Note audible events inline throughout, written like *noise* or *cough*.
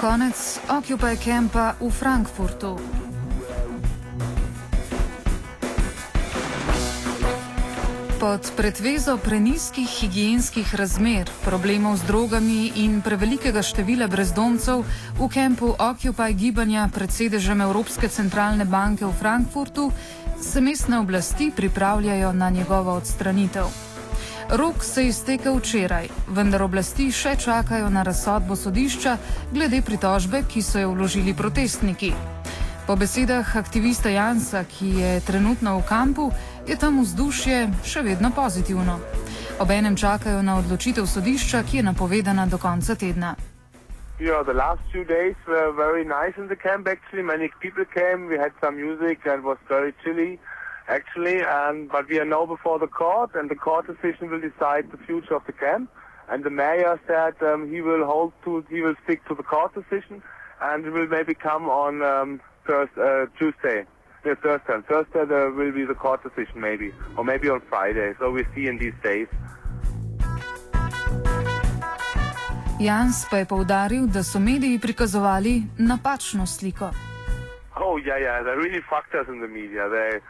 Konec Occupy Campa v Frankfurtu. Pod pretvezo preniskih higijenskih razmer, problemov z drogami in prevelikega števila brezdomcev v kampu Occupy gibanja pred sedežem Evropske centralne banke v Frankfurtu se mestne oblasti pripravljajo na njegovo odstranitev. Rok se je iztekel včeraj, vendar oblasti še čakajo na razsodbo sodišča glede pritožbe, ki so jo vložili protestniki. Po besedah aktivista Jansa, ki je trenutno v kampu, je tam vzdušje še vedno pozitivno. Obenem čakajo na odločitev sodišča, ki je napovedana do konca tedna. Yeah, the last few days were very nice in the camp. Actually, many people came. We had some music and it was very chilly, actually. And but we are now before the court, and the court decision will decide the future of the camp. And the mayor said um, he will hold to, he will stick to the court decision, and it will maybe come on um, Thursday, uh, Tuesday. Yeah, Thursday. Thursday there will be the court decision maybe, or maybe on Friday. So we see in these days. Jans pa je povdaril, da so mediji prikazovali napačno sliko. Oh yeah, yeah. They really fucked us in the media. They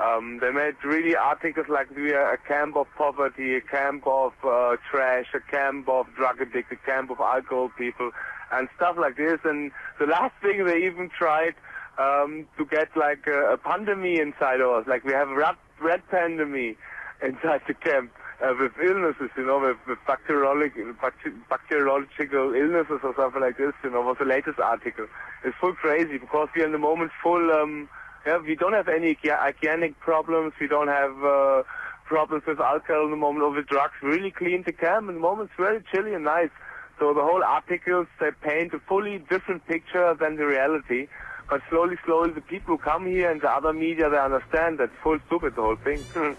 um, they made really articles like we are a camp of poverty, a camp of uh, trash, a camp of drug addict, a camp of alcohol people, and stuff like this. And the last thing they even tried um, to get like a, a pandemic inside of us. Like we have a rat, rat pandemic inside the camp uh, with illnesses, you know, with, with bacteriological illnesses or something like this, you know, was the latest article. It's full crazy because we are in the moment full, um, yeah, we don't have any hygienic problems. We don't have uh, problems with alcohol in the moment or with drugs. Really clean the camp in the moment. It's very chilly and nice. So the whole articles, they paint a fully different picture than the reality. But slowly, slowly, the people who come here and the other media, they understand that's full stupid, the whole thing. *laughs*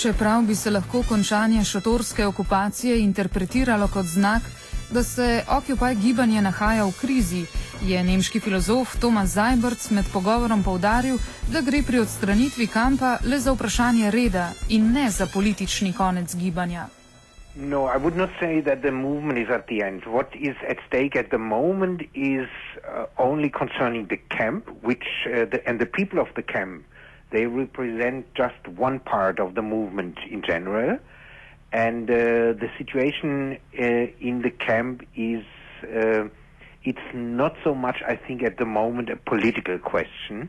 Čeprav bi se lahko končanje šatorske okupacije interpretiralo kot znak, da se Occupy gibanje nahaja v krizi, je nemški filozof Tomas Zajbrc med pogovorom povdaril, da gre pri odstranitvi kampa le za vprašanje reda in ne za politični konec gibanja. No, I would not say that the movement is at the end. What is at stake at the moment is uh, only concerning the camp, which uh, the, and the people of the camp. They represent just one part of the movement in general, and uh, the situation uh, in the camp is uh, it's not so much, I think, at the moment a political question.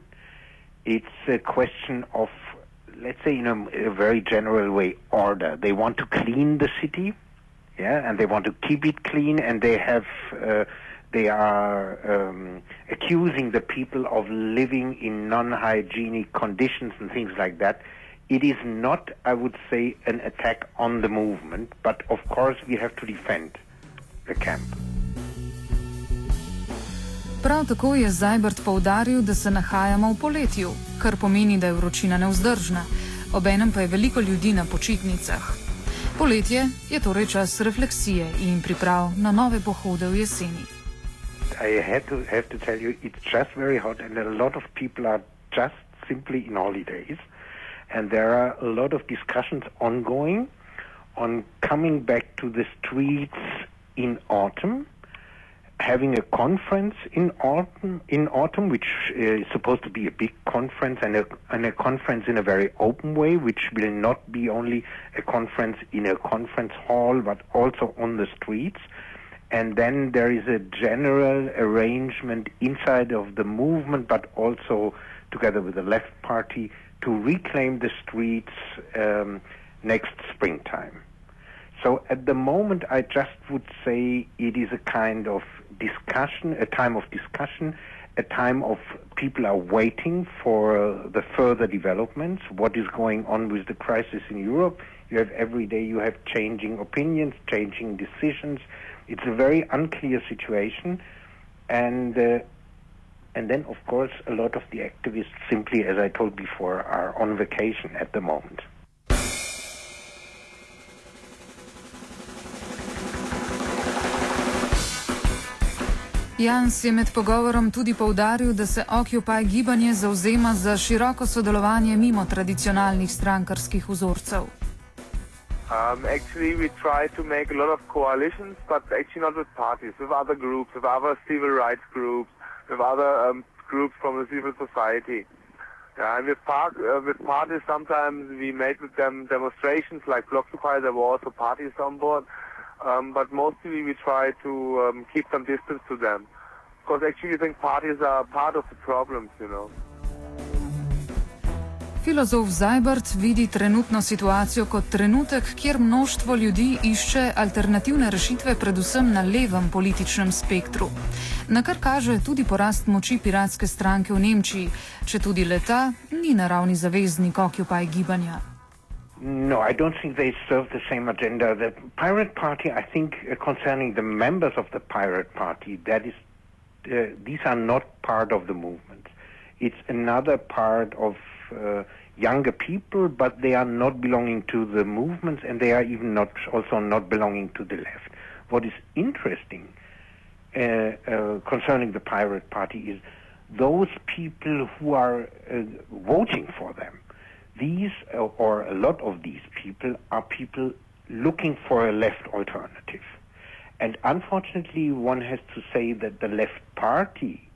It's a question of let's say in a, a, very general way, order. They want to clean the city, yeah, and they want to keep it clean, and they have, uh, they are um, accusing the people of living in non-hygienic conditions and things like that. It is not, I would say, an attack on the movement, but of course we have to defend the camp. Prav tako je Zajbert poudaril, da se nahajamo v poletju, kar pomeni, da je vročina nevzdržna, obenem pa je veliko ljudi na počitnicah. Poletje je torej čas refleksije in priprav na nove pohode v jeseni. I have to, have to tell you, it's just very hot, and a lot of people are just simply in holidays. And there are a lot of discussions ongoing on coming back to the streets in autumn having a conference in autumn, in autumn, which uh, is supposed to be a big conference and a, and a conference in a very open way, which will not be only a conference in a conference hall, but also on the streets. And then there is a general arrangement inside of the movement, but also together with the left party to reclaim the streets um, next springtime. So at the moment, I just would say it is a kind of discussion, a time of discussion, a time of people are waiting for the further developments, what is going on with the crisis in Europe. You have every day, you have changing opinions, changing decisions. It's a very unclear situation. And, uh, and then, of course, a lot of the activists simply, as I told before, are on vacation at the moment. Jans je med pogovorom tudi povdaril, da se Occupy gibanje zauzema za široko sodelovanje mimo tradicionalnih strankarskih vzorcev. Um, actually, we try to make a lot of coalitions, but actually not with parties, with other groups, with other civil rights groups, with other um, groups from the civil society. Yeah, and with, uh, with parties, sometimes we made with them demonstrations like Blockupy. There were also parties on board, um, but mostly we try to um, keep some distance to them, because actually, I think parties are part of the problems, you know. Filozof Zajbrt vidi trenutno situacijo kot trenutek, kjer množstvo ljudi išče alternativne rešitve, predvsem na levem političnem spektru. Na kar kaže tudi porast moči piratske stranke v Nemčiji, če tudi leta ni naravni zaveznik Occupy gibanja. No, I don't think they serve the same agenda. The Pirate Party, I think, uh, concerning the members of the Pirate Party, that is, uh, these are not part of the movement. It's another part of uh, younger people, but they are not belonging to the movements, and they are even not also not belonging to the left. What is interesting uh, uh, concerning the Pirate Party is those people who are uh, voting for them. These, uh, or a lot of these people, are people looking for a left alternative. And unfortunately, one has to say that the left party,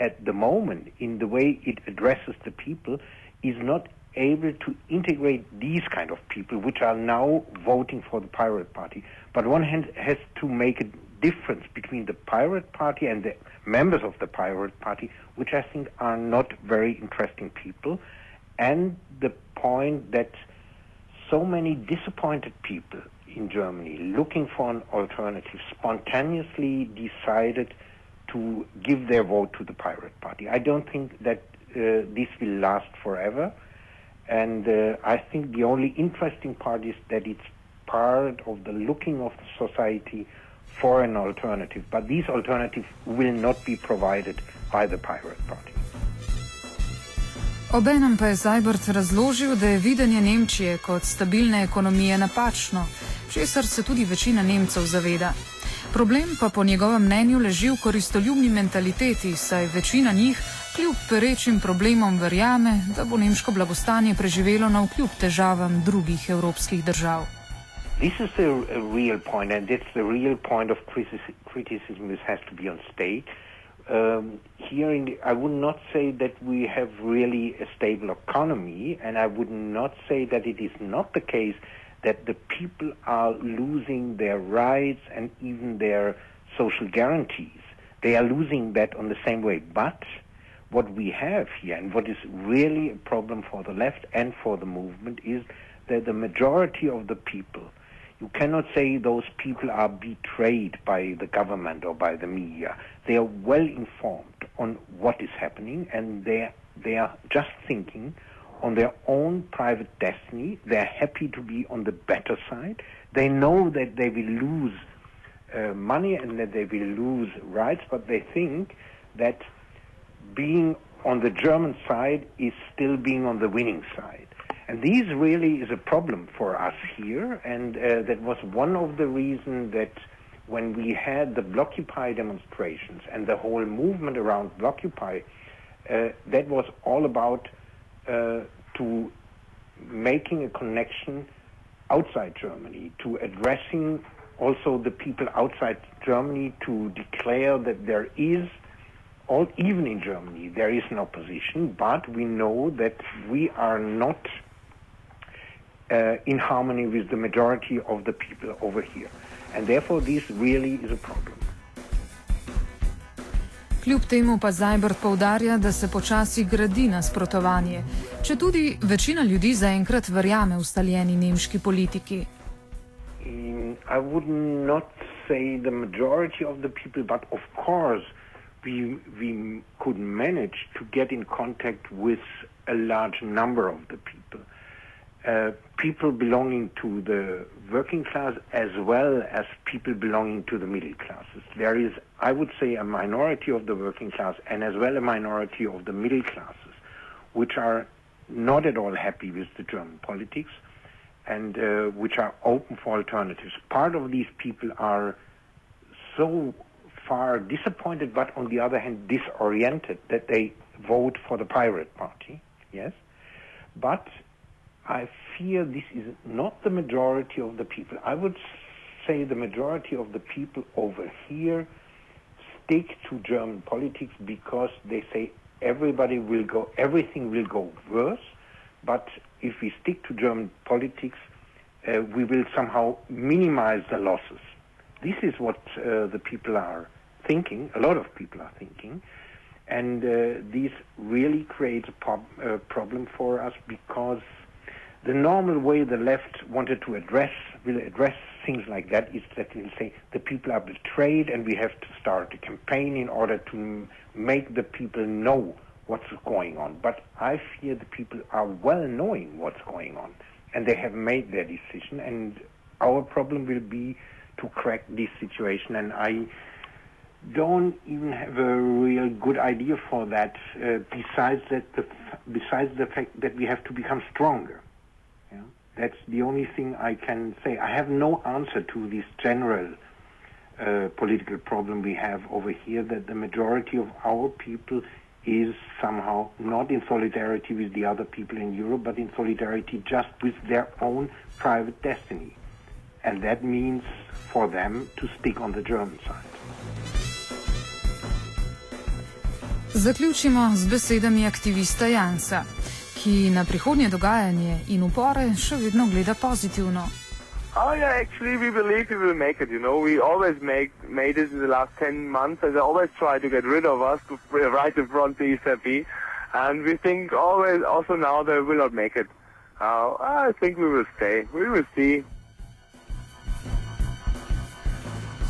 at the moment, in the way it addresses the people, is not able to integrate these kind of people, which are now voting for the Pirate Party. But one hand has to make a difference between the Pirate Party and the members of the Pirate Party, which I think are not very interesting people, and the point that so many disappointed people in Germany looking for an alternative spontaneously decided to give their vote to the Pirate Party. I don't think that uh, this will last forever. And uh, I think the only interesting part is that it's part of the looking of the society for an alternative. But these alternatives will not be provided by the Pirate Party. Obenem pa je Zajbrt razložil, da je videnje Nemčije kot stabilne ekonomije napačno, česar se tudi večina Nemcev zaveda. Problem pa po njegovem mnenju leži v koristoljubni mentaliteti, saj večina njih kljub perečim problemom verjame, da bo nemško blagostanje preživelo na vkljub težavam drugih evropskih držav. This is the real point, and it's the real point of criticism that has to be on state. Um, here, the, I would not say that we have really a stable economy, and I would not say that it is not the case that the people are losing their rights and even their social guarantees. They are losing that on the same way. But what we have here, and what is really a problem for the left and for the movement, is that the majority of the people, you cannot say those people are betrayed by the government or by the media. They are well informed on what is happening, and they they are just thinking on their own private destiny. They're happy to be on the better side. They know that they will lose uh, money and that they will lose rights, but they think that being on the German side is still being on the winning side. And this really is a problem for us here, and uh, that was one of the reasons that when we had the Blockupy demonstrations and the whole movement around Blockupy, uh, that was all about uh, to making a connection outside Germany, to addressing also the people outside Germany to declare that there is all, even in Germany, there is an opposition, but we know that we are not uh, in harmony with the majority of the people over here. And therefore, this really is a problem. Kljub temu pa Zajbrt povdarja, da se počasi gradi nasprotovanje, če tudi večina ljudi zaenkrat verjame v staljeni nemški politiki. Mm, I would not say the majority of the people, but of course, we, we could manage to get in contact with a large number of the people. Uh, people belonging to the working class as well as people belonging to the middle classes. There is, I would say, a minority of the working class and as well a minority of the middle classes, which are not at all happy with the German politics and uh, which are open for alternatives. Part of these people are so far disappointed, but on the other hand, disoriented that they vote for the Pirate Party. Yes, but I fear this is not the majority of the people. I would say the majority of the people over here stick to German politics because they say everybody will go, everything will go worse. But if we stick to German politics, uh, we will somehow minimize the losses. This is what uh, the people are thinking. A lot of people are thinking. And uh, this really creates a prob- problem for us because the normal way the left wanted to address will address things like that is that they'll say the people are betrayed and we have to start a campaign in order to make the people know what's going on. But I fear the people are well knowing what's going on and they have made their decision and our problem will be to crack this situation and I don't even have a real good idea for that uh, besides that the besides the fact that we have to become stronger? That's the only thing I can say. I have no answer to this general uh, political problem we have over here that the majority of our people is somehow not in solidarity with the other people in Europe, but in solidarity just with their own private destiny. And that means for them to stick on the German side. Zaključimo z besedami aktivista Jansa. Ki na prihodnje dogajanje in upore še vedno gleda pozitivno. Oh yeah, actually we believe we will make it. You know, we always make made it in the last ten months. They always try to get rid of us *laughs* right in front of the ECB, and we think always also now they will not make it. Uh, I think we will stay. We will see.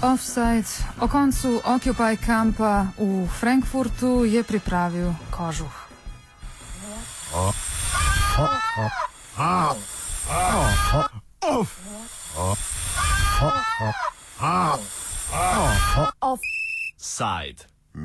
Offside o koncu Occupy kampa v Frankfurtu je pripravil kožuh. Offside.